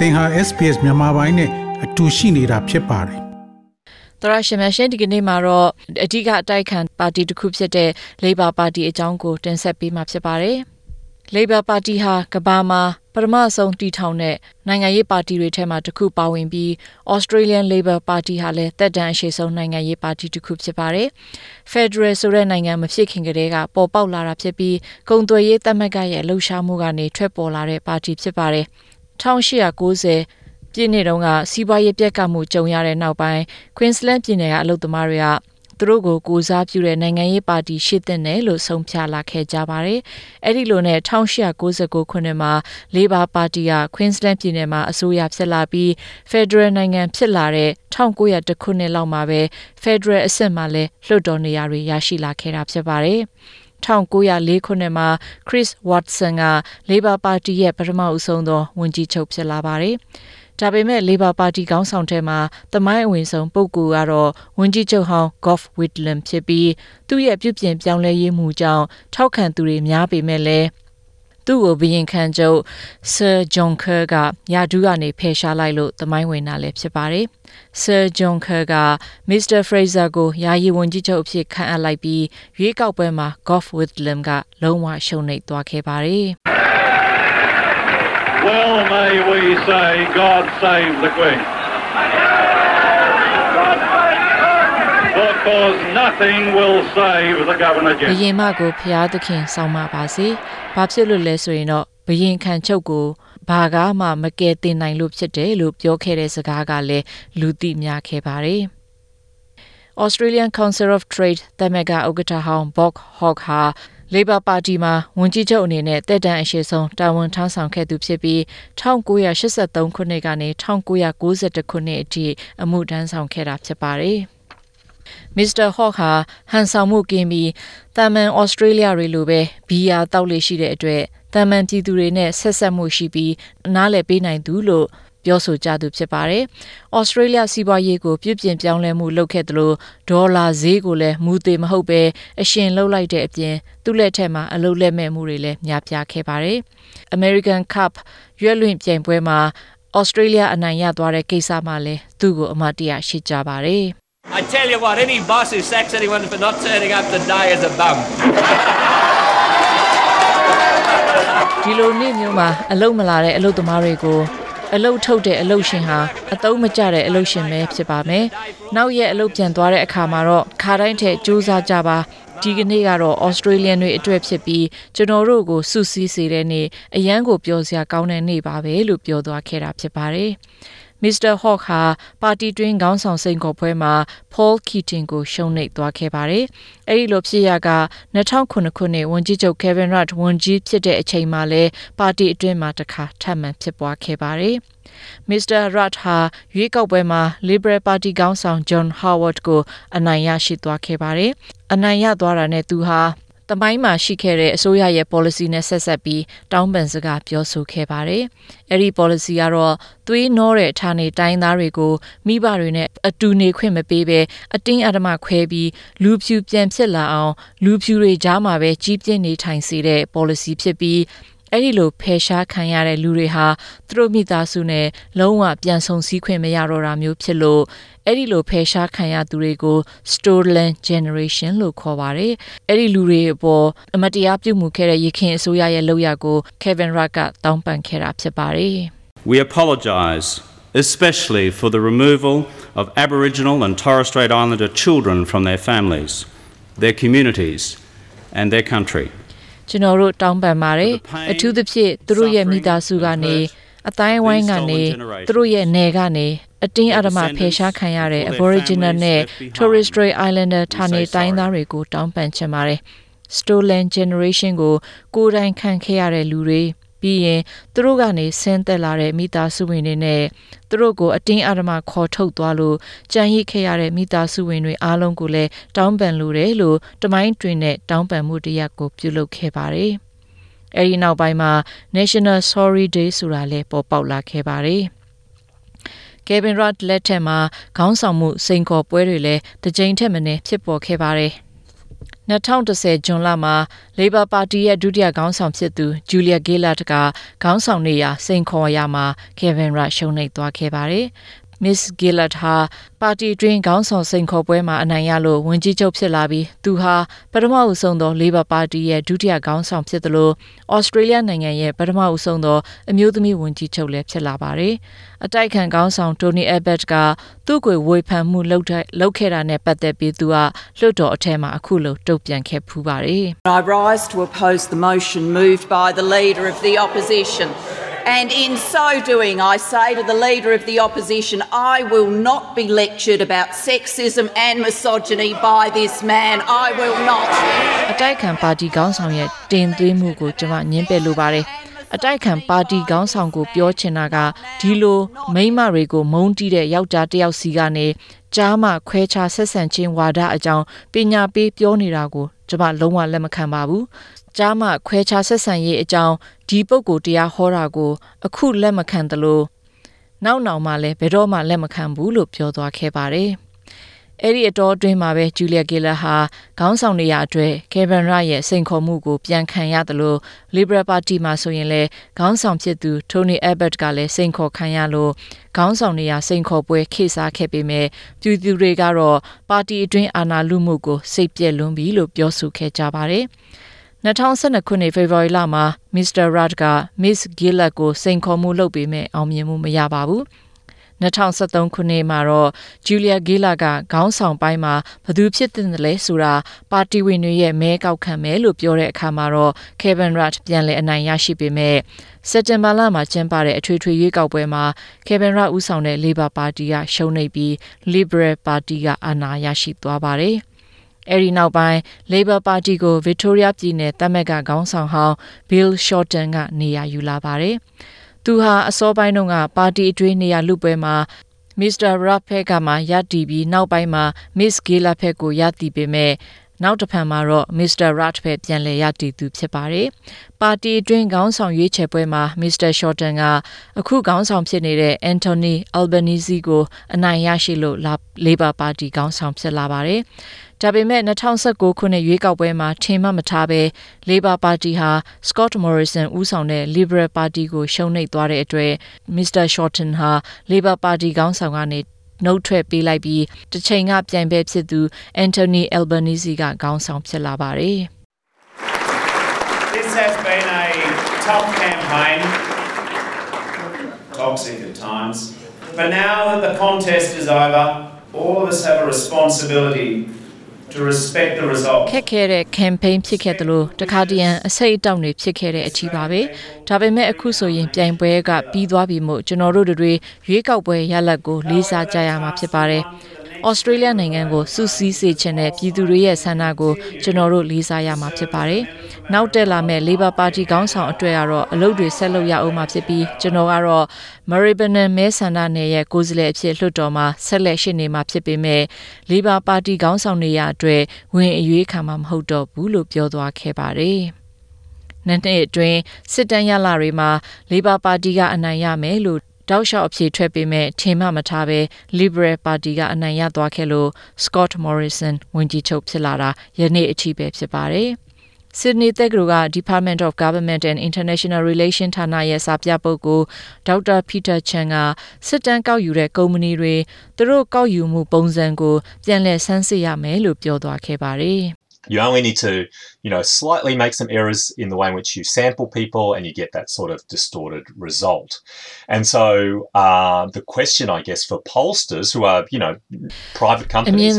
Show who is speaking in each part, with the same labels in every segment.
Speaker 1: သင်ဟာ SPS မြန်မာပိုင်းနဲ့အတူရှိနေတာဖြစ်ပါတယ်
Speaker 2: တရရှိမရှိဒီကနေ့မှာတော့အဓိကအတိုက်ခံပါတီတစ်ခုဖြစ်တဲ့ Labor Party အကြောင်းကိုတင်ဆက်ပေးမှာဖြစ်ပါတယ်။ Labor Party ဟာကမ္ဘာမှာပထမဆုံးတည်ထောင်တဲ့နိုင်ငံရေးပါတီတွေထဲမှာတစ်ခုပါဝင်ပြီး Australian Labor Party ဟာလည်းတက်တန်းအရှိဆုံးနိုင်ငံရေးပါတီတစ်ခုဖြစ်ပါတယ်။ Federal ဆိုတဲ့နိုင်ငံမဖြစ်ခင်ကတည်းကပေါ်ပေါက်လာတာဖြစ်ပြီးကုံသွယ်ရေးတမက်ကရဲ့လှုပ်ရှားမှုကနေထွက်ပေါ်လာတဲ့ပါတီဖြစ်ပါတယ်။ 1890ပြည့်နှစ်တုန်းကစီးပွားရေးပြက်ကမှုကြုံရတဲ့နောက်ပိုင်း Queensland ပြည်နယ်ကအလုပ်သမားတွေကသူတို့ကိုကိုစားပြုတဲ့နိုင်ငံရေးပါတီရှိတဲ့နယ်လို့ဆုံးဖြတ်လာခဲ့ကြပါတယ်။အဲ့ဒီလိုနဲ့1899ခုနှစ်မှာ Labor Party က Queensland ပြည်နယ်မှာအစိုးရဖြစ်လာပြီး Federal နိုင်ငံဖြစ်လာတဲ့1900ခုနှစ်လောက်မှာပဲ Federal အဆင့်မှာလဲလွှတ်တော်နေရာတွေရရှိလာခဲ့တာဖြစ်ပါတယ်။ 1904ခုနှစ်မှာ Chris Watson က Labor Party ရဲ့ပထမအဆုံးသောဝန်ကြီးချုပ်ဖြစ်လာပါတယ်။ဒါပေမဲ့ Labor Party ခေါင်းဆောင်ထဲမှာသမိုင်းအဝင်ဆုံးပုဂ္ဂိုလ်ကတော့ဝန်ကြီးချုပ်ဟောင်း Gough Whitlam ဖြစ်ပြီးသူ့ရဲ့ပြုပြင်ပြောင်းလဲရေးမှုကြောင့်ထောက်ခံသူတွေများပေမဲ့လည်း သူ့ကိုဘရင်ခံချုပ် Sir John Kerr ကယာဒူးကနေဖယ်ရှားလိုက်လို့သမိုင်းဝင်တာလည်းဖြစ်ပါတယ်။ Sir John Kerr က Mr. Fraser ကိုယာယီဝန်ကြီးချုပ်အဖြစ်ခန့်အပ်လိုက်ပြီးရွေးကောက်ပွဲမှာ Gough Whitlam ကလုံးဝရှုံးနိမ့်သွားခဲ့ပါတယ်။
Speaker 3: Well may we say God save the Queen. Because nothing will save the governor general
Speaker 2: ဘယင်မကိုဖျားသခင်ဆောင်းမပါစေ။ဘာဖြစ်လို့လဲဆိုရင်တော့ဘယင်ခံချုပ်ကိုဘာကမှမကယ်တင်နိုင်လို့ဖြစ်တယ်လို့ပြောခဲ့တဲ့စကားကလည်းလူသိများခဲ့ပါတယ်။ Australian Council of Trade တမကဥက္ကဋ္ဌဟောင်း Bob Hawke ဟာ Labor Party မှာဝန်ကြီးချုပ်အနေနဲ့တက်တန်းအရှိဆုံးတာဝန်ထမ်းဆောင်ခဲ့သူဖြစ်ပြီး1983ခုနှစ်ကနေ1992ခုနှစ်အထိအမှုထမ်းဆောင်ခဲ့တာဖြစ်ပါတယ်။ မစ္စတာဟော့ဟာဟန်ဆောင်မှုကင်းပြီးတာမန်ဩစတြေးလျတွေလိုပဲဘီယာတောက်လေရှိတဲ့အတွက်တာမန်ပြည်သူတွေနဲ့ဆက်ဆက်မှုရှိပြီးနားလည်ပေးနိုင်သူလို့ပြောဆိုကြသူဖြစ်ပါတယ်။ဩစတြေးလျစီးပွားရေးကိုပြုပြင်ပြောင်းလဲမှုလုပ်ခဲ့တယ်လို့ဒေါ်လာဈေးကိုလည်းမူသေးမဟုတ်ပဲအရှင်လှုပ်လိုက်တဲ့အပြင်သူ့လက်ထက်မှာအလုပ်လက်မဲ့မှုတွေလည်းများပြားခဲ့ပါတယ်။ American Cup ရွက်လွင့်ပြိုင်ပွဲမှာဩစတြေးလျအနိုင်ရသွားတဲ့ကိစ္စမှာလည်းသူ့ကိုအမတ်တရရှိကြပါတယ်။
Speaker 4: I tell you what, any boss who sacks anyone for not turning up to die is a bum.
Speaker 2: ဒီလိုနေ့မျိုးမှာအလုတ်မလာတဲ့အလုတ်သမားတွေကိုအလုတ်ထုတ်တဲ့အလုတ်ရှင်ဟာအတုံးမကျတဲ့အလုတ်ရှင်ပဲဖြစ်ပါမယ်။နောက်ရက်အလုတ်ပြန်သွားတဲ့အခါမှာတော့ခါတိုင်းထက်စူးစမ်းကြပါဒီကနေ့ကတော့ Australian တွေအတွက်ဖြစ်ပြီးကျွန်တော်တို့ကိုစုစည်းစေတဲ့နေ့အရန်ကိုပြောစရာကောင်းတဲ့နေ့ပါပဲလို့ပြောသွားခဲ့တာဖြစ်ပါတယ်။ မစ္စတာဟော့ဟာပါတီတွင်းခေါင်းဆောင်စိန်ခေါ်ပွဲမှာ Paul Keating ကိုရှုံးနိမ့်သွားခဲ့ပါတယ်။အဲဒီလိုဖြစ်ရက2009ခုနှစ်ဝန်ကြီးချုပ် Kevin Rudd ဝန်ကြီးဖြစ်တဲ့အချိန်မှာလဲပါတီအတွင်းမှာတခါထပ်မံဖြစ်ပွားခဲ့ပါတယ်။ Mr. Rudd ဟာရွေးကောက်ပွဲမှာ Liberal Party ခေါင်းဆောင် John Howard ကိုအနိုင်ရရှိသွားခဲ့ပါတယ်။အနိုင်ရသွားတာနဲ့သူဟာ တမိုင်းမှာရှိခဲ့တဲ့အစိုးရရဲ့ policy နဲ့ဆက်ဆက်ပြီးတောင်းပန်စကားပြောဆိုခဲ့ပါတယ်။အဲ့ဒီ policy ကတော့သွေးနှောတဲ့ဌာနေတိုင်းသားတွေကိုမိဘတွေနဲ့အတူနေခွင့်မပေးဘဲအတင်းအဓမ္မခွဲပြီးလူဖြူပြန်ဖြစ်လာအောင်လူဖြူတွေကြားမှာပဲကြီးပြင်းနေထိုင်စေတဲ့ policy ဖြစ်ပြီး အဲ့ဒီလိုဖယ်ရှားခံရတဲ့လူတွေဟာသူတို့မိသားစုနဲ့လုံးဝပြန်ဆုံစည်းခွင့်မရတော့တာမျိုးဖြစ်လို့အဲ့ဒီလိုဖယ်ရှားခံရသူတွေကို stolen generation လို့ခေါ်ပါတယ်အဲ့ဒီလူတွေအပေါ်အမတရားပြုမှုခဲ့တဲ့ရခင်အစိုးရရဲ့လုပ်ရကို Kevin Rudd ကတောင်းပန်ခဲ့တာဖြစ်ပါတယ်
Speaker 5: We apologize especially for the removal of Aboriginal and Torres Strait Islander children from their families, their communities, and their country.
Speaker 2: ကျွန်တော်တို့တောင်းပန်ပါတယ်အထူးသဖြင့်သူတို့ရဲ့မိသားစုကနေအတိုင်းဝိုင်းကနေသူတို့ရဲ့နယ်ကနေအတင်းအဓမ္မဖယ်ရှားခံရတဲ့ Aboriginal နဲ့ Torres Strait Islander ဌာနေတိုင်းသားတွေကိုတောင်းပန်ချင်ပါတယ်။ Stolen Generation ကိုကိုယ်တိုင်ခံခဲ့ရတဲ့လူတွေ ပြီးရင်သူတို့ကနေဆင်းသက်လာတဲ့မိသားစုဝင်တွေနဲ့သူတို့ကိုအတင်းအဓမ္မခေါ်ထုတ်သွားလို့ကြံရိခဲ့ရတဲ့မိသားစုဝင်တွေအားလုံးကိုလည်းတောင်းပန်လိုတယ်လို့တမိုင်းတွင်နဲ့တောင်းပန်မှုတရားကိုပြုလုပ်ခဲ့ပါတယ်။အဲဒီနောက်ပိုင်းမှာ National Sorry Day ဆိုတာလည်းပေါ်ပေါက်လာခဲ့ပါတယ်။ Kevin Rudd လက်ထက်မှာခေါင်းဆောင်မှုစိန်ခေါ်ပွဲတွေလည်းတစ်ကြိမ်ထက်မနည်းဖြစ်ပေါ်ခဲ့ပါတယ်။ 2010ဂျွန်လမှာ Labor Party ရဲ့ဒုတိယခေါင်းဆောင်ဖြစ်သူ Julia Gillard ကခေါင်းဆောင်နေရာစိန်ခေါ်ရမှာ Kevin Rudd ရှုံးနိမ့်သွားခဲ့ပါတယ်။ Miss Gillard ဟာပါတီတွင်ခေါင်းဆောင်စိန်ခေါ်ပွဲမှာအနိုင်ရလို့ဝန်ကြီးချုပ်ဖြစ်လာပြီးသူဟာပထမအဦးဆုံးသော Labor Party ရဲ့ဒုတိယခေါင်းဆောင်ဖြစ်သလို Australia နိုင်ငံရဲ့ပထမဦးဆုံးသောအမျိုးသမီးဝန်ကြီးချုပ်လည်းဖြစ်လာပါတယ်။အတိုက်ခံခေါင်းဆောင် Tony Abbott ကသူ့ကိုဝေဖန်မှုလုပ်တဲ့လုပ်ခဲ့တာနဲ့ပတ်သက်ပြီးသူကလွှတ်တော်အထက်မှာအခုလိုတုံ့ပြန်ခဲ့ဖူးပါတယ်။
Speaker 6: I rise to oppose the motion moved by the Leader of the Opposition. And in so doing, I say to the Leader of the Opposition, I will not be lectured about sexism and misogyny by this man. I will not.
Speaker 2: အတိုက်ခံပါတီခေါင်းဆောင်ရဲ့တင်သွင်းမှုကိုကျွန်မညှင်းပယ်လိုပါတယ်အတိုက်ခံပါတီခေါင်းဆောင်ကိုပြောချင်တာကဒီလိုမိမတွေကိုမုန်းတီးတဲ့ယောက်ျားတစ်ယောက်စီကနေကြားမှခွဲခြားဆက်ဆံခြင်းဝါဒအကြောင်းပညာပေးပြောနေတာကိုကျွန်မလုံးဝလက်မခံပါဘူး ကြားမှခွဲခြားဆက်ဆံရေးအကြောင်းဒီပုဂ္ဂိုလ်တရားဟောတာကို အခုလက်မခံသလိုနောက်နောက်မှလည်းဘယ်တော့မှလက်မခံဘူးလို့ပြောသွားခဲ့ပါတယ်။အဲ့ဒီအတော်အတွင်းမှာပဲဂျူလီယာဂီလာဟာခေါင်းဆောင်နေရအတွက်ကေဗန်ရရဲ့စိန်ခေါ်မှုကိုပြန်ခံရတယ်လို့ Liberal Party မှာဆိုရင်လည်းခေါင်းဆောင်ဖြစ်သူ Tony Abbott ကလည်းစိန်ခေါ်ခံရလို့ခေါင်းဆောင်နေရစိန်ခေါ်ပွဲခေစားခဲ့ပေမဲ့ပြည်သူတွေကတော့ပါတီအတွင်းအာဏာလုမှုကိုစိတ်ပြက်လွန်းပြီလို့ပြောဆိုခဲ့ကြပါတယ် 2012ခုနှစ်ဖေဖော်ဝါရီလမှာ Mr. Rudd က Miss Gillard ကိုစိန်ခေါ်မှုလုပ်ပေမဲ့အောင်မြင်မှုမရပါဘူး။2013ခုနှစ်မှာတော့ဂျူလီယာဂီလာကခေါင်းဆောင်ပိုင်းမှာဘသူဖြစ်တဲ့လဲဆိုတာပါတီဝင်တွေရဲ့မဲကောက်ခံမယ်လို့ပြောတဲ့အခါမှာတော့ Kevin Rudd ပြန်လည်အနိုင်ရရှိပေမဲ့စက်တင်ဘာလမှာကျင်းပတဲ့အထွေထွေရွေးကောက်ပွဲမှာ Kevin Rudd ဦးဆောင်တဲ့ Labor Party ကရှုံးနိမ့်ပြီး Liberal Party ကအာဏာရရှိသွားပါတယ်။ အဲဒီနောက်ပိုင်း Labor Party ကို Victoria ပြည်နယ်တမက်ကခေါင်းဆောင်ဟောင်း Bill Shorten ကနေရာယူလာပါတယ်။သူဟာအစောပိုင်းတုန်းကပါတီအတွင်းနေရာလူပွဲမှာမစ္စတာရာဖက်ကမှရတည်ပြီးနောက်ပိုင်းမှာမစ်ဂေလာဖက်ကိုရတည်ပေမဲ့ နောက်တစ်ဖန်မှာတော့မစ္စတာရတ်ဖက်ပြန်လည်ရတည်သူဖြစ်ပါတယ်။ပါတီအတွင်းခေါင်းဆောင်ရွေးချယ်ပွဲမှာမစ္စတာရှော့တန်ကအခုခေါင်းဆောင်ဖြစ်နေတဲ့အန်တိုနီအယ်ဘနီဇီကိုအနိုင်ရရှိလို့လေဘာပါတီခေါင်းဆောင်ဖြစ်လာပါတယ်။ဒါပေမဲ့2019ခုနှစ်ရွေးကောက်ပွဲမှာထင်မှတ်မထားဘဲ Labor Party ဟာ Scott Morrison ဦးဆောင်တဲ့ Liberal Party ကိုရှုံးနိမ့်သွားတဲ့အတွက် Mr. Shorten ဟာ Labor Party ခေါင်းဆောင်ကနေ နှုတ်ထွက်ပေးလိုက်ပြီးတစ်ချိန်ကပြိုင်ဘက်ဖြစ်သူ Anthony Albanese ကခေါင်းဆောင်ဖြစ်လာပါတယ်
Speaker 7: This has been a tough campaign, toxic at times. But now that the contest is over, all of us have a responsibility to respect the result
Speaker 2: ခက်ခဲတဲ့ campaign ဖြစ်ခဲ့တယ်လို့တခါတရံအစိတ်အတောက်တွေဖြစ်ခဲ့တဲ့အချီပါပဲဒါပေမဲ့အခုဆိုရင်ပြိုင်ပွဲကပြီးသွားပြီမို့ကျွန်တော်တို့တွေရွေးကောက်ပွဲရလဒ်ကိုလေးစားကြရမှာဖြစ်ပါတယ် ဩစတြေးလျနိုင်ငံကိုစူးစီးစေချင်တဲ့ပြည်သူတွေရဲ့ဆန္ဒကိုကျွန်တော်တို့လေးစားရမှာဖြစ်ပါတယ်။နောက်တက်လာမဲ့ Labor Party ခေါင်းဆောင်အတွက်ကတော့အလုပ်တွေဆက်လုပ်ရအောင်မှာဖြစ်ပြီးကျွန်တော်ကတော့ Maribyrnong မဲဆန္ဒနယ်ရဲ့ကိုယ်စားလှယ်အဖြစ်လွှတ်တော်မှာဆက်လက်ရှိနေမှာဖြစ်ပေမဲ့ Labor Party ခေါင်းဆောင်နေရအတွက်ဝင်အရွေးခံမှာမဟုတ်တော့ဘူးလို့ပြောသွားခဲ့ပါတယ်။နှစ်အတွင်းစစ်တမ်းရလာတွေမှာ Labor Party ကအနိုင်ရမယ်လို့ တောက်လျှောက်အဖြေထွက်ပေမဲ့ထင်မှမထားပဲ Liberal Party ကအနိုင်ရသွားခဲ့လို့ Scott Morrison ဝန်ကြီးချုပ်ဖြစ်လာတာယနေ့အထိပဲဖြစ်ပါတယ်။ Sydney တက္ကသိုလ်က Department of Government and International Relations ဌာနရဲ့စာပြပုဂ္ဂိုလ်ဒေါက်တာ Peter Chan ကစစ်တမ်းကောက်ယူတဲ့ကုမ္ပဏီတွေသူတို့ကောက်ယူမှုပုံစံကို ပြန်လည်ဆန်းစစ်ရမယ်လို့ပြောသွားခဲ့ပါတယ်။
Speaker 8: You only need to, you know, slightly make some errors in the way in which you sample people and you get that sort of distorted result. And so uh, the question, I guess, for pollsters who are, you know, private companies.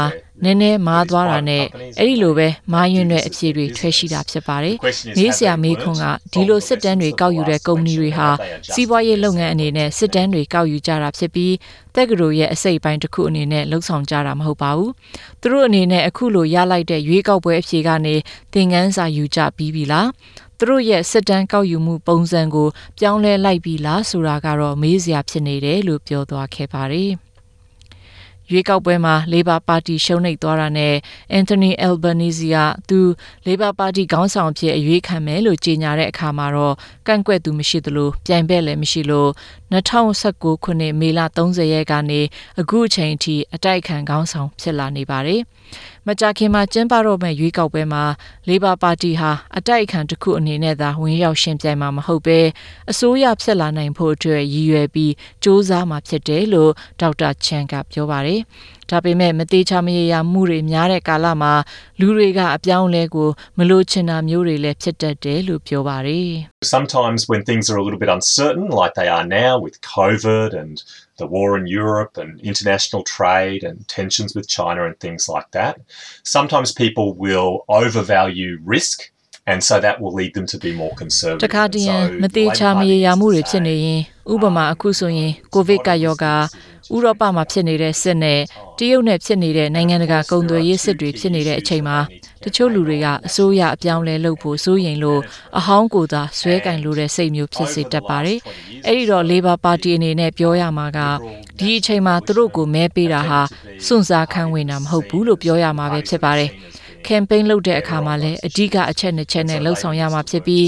Speaker 2: န ည်းနည်းမားသွားတာနဲ့အဲ့ဒီလိုပဲမားယွန်းတဲ့အဖြစ်တွေထွက်ရှိတာဖြစ်ပါတယ်။မေးစရာမေးခွန်းကဒီလိုစစ်တမ်းတွေကောက်ယူတဲ့ကုမ္ပဏီတွေဟာစီးပွားရေးလုပ်ငန်းအနေနဲ့စစ်တမ်းတွေကောက်ယူကြတာဖြစ်ပြီးတက်ကရိုရဲ့အစိတ်ပိုင်းတစ်ခုအနေနဲ့လှုပ်ဆောင်ကြတာမဟုတ်ပါဘူး။သူတို့အနေနဲ့အခုလိုရလိုက်တဲ့ရွေးကောက်ပွဲအဖြေကနေသင်ခန်းစာယူကြပြီးပြီလား။သူတို့ရဲ့စစ်တမ်းကောက်ယူမှုပုံစံကိုပြောင်းလဲလိုက်ပြီလားဆိုတာကတော့မေးစရာဖြစ်နေတယ်လို့ပြောသွားခဲ့ပါတယ်။ ရွေးကောက်ပွဲမှာ Labor Party ရှုံးနိမ့်သွားတာနဲ့ Anthony Albanese ကသူ Labor Party ခေါင်းဆောင်ဖြစ်အရွေးခံမယ်လို့ကြေညာတဲ့အခါမှာတော့ကန့်ကွက်သူမရှိသလိုပြိုင်ဘက်လည်းမရှိလို့ 2019ခုနှစ်မေလ30ရက်ကနေအခုအချိန်အထိအတိုက်အခံခေါင်းဆောင်ဖြစ်လာနေပါတယ်။မကြာခင်မှာကျင်းပတော့မယ့်ရွေးကောက်ပွဲမှာလေဘာပါတီဟာအတိုက်အခံတစ်ခုအနေနဲ့သာဝင်ရောက်ရှင်ပြိုင်မှာမဟုတ်ဘဲအစိုးရဖြစ်လာနိုင်ဖို့အတွက်ရည်ရွယ်ပြီးစ조사မှာဖြစ်တယ်လို့ဒေါက်တာချန်ကပြောပါတယ်။ ဒါပေမဲ့မသေးချာမရေရာမှုတွေများတဲ့ကာလမှာလူတွေကအပြောင်းအလဲကိုမလိုချင်တာမျိုးတွေလည်းဖြစ်တတ်တယ်လို့ပြောပါတယ်။
Speaker 8: Sometimes when things are a little bit uncertain like they are now with COVID and the war in Europe and international trade and tensions with China and things like that. Sometimes people will overvalue risk and so that will lead them to be more
Speaker 2: တ
Speaker 8: conservative.
Speaker 2: ခါတည်းရန်မသေးချာမရေရာမှုတွေဖြစ်နေရင်ဥပမာအခုဆိုရင်ကိုဗစ်ကရောဂါဥရောပမှာဖြစ်နေတဲ့စစ်နဲ့တရုတ်နဲ့ဖြစ်နေတဲ့နိုင်ငံတကာကုန်သွယ်ရေးစစ်တွေဖြစ်နေတဲ့အချိန်မှာတချို့လူတွေကအစိုးရအပြောင်းလဲလုပ်ဖို့စိုးရိမ်လို့အဟောင်းကိုသာဆွဲကင်လို့တဲ့စိတ်မျိုးဖြစ်စေတတ်ပါတယ်။အဲ့ဒီတော့ Labor Party အနေနဲ့ပြောရမှာကဒီအချိန်မှာသူတို့ကိုမဲပေးတာဟာစွန့်စားခံဝင်တာမဟုတ်ဘူးလို့ပြောရမှာပဲဖြစ်ပါတယ်။ campaign လုပ်တဲ့အခါမှာလည်းအဓိကအချက်နှစ်ချက်နဲ့လှုပ်ဆောင်ရမှာဖြစ်ပြီး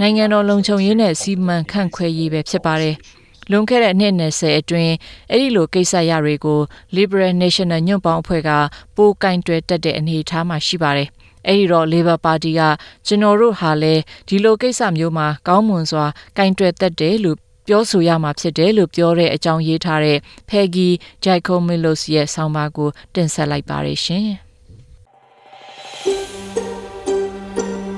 Speaker 2: နိုင်ငံတော်လုံခြုံရေးနဲ့စီမံခန့်ခွဲရေးပဲဖြစ်ပါတယ်။လွန်ခဲ့တဲ့နှစ်20အတွင်းအဲ့ဒီလိုကိစ္စရတွေကို Liberal National ညွန့်ပေါင်းအဖွဲ့ကပိုကင်တွယ်တက်တဲ့အနေအထားမှာရှိပါတယ်။အဲ့ဒီတော့ Labor Party ကကျွန်တော်တို့ဟာလည်းဒီလိုကိစ္စမျိုးမှာကောင်းမွန်စွာကင်တွယ်တက်တယ်လို့ပြောဆိုရမှာဖြစ်တယ်လို့ပြောတဲ့အကြောင်းရေးထားတဲ့ Peggy Giacomilos ရဲ့ဆောင်းပါးကိုတင်ဆက်လိုက်ပါရရှင်။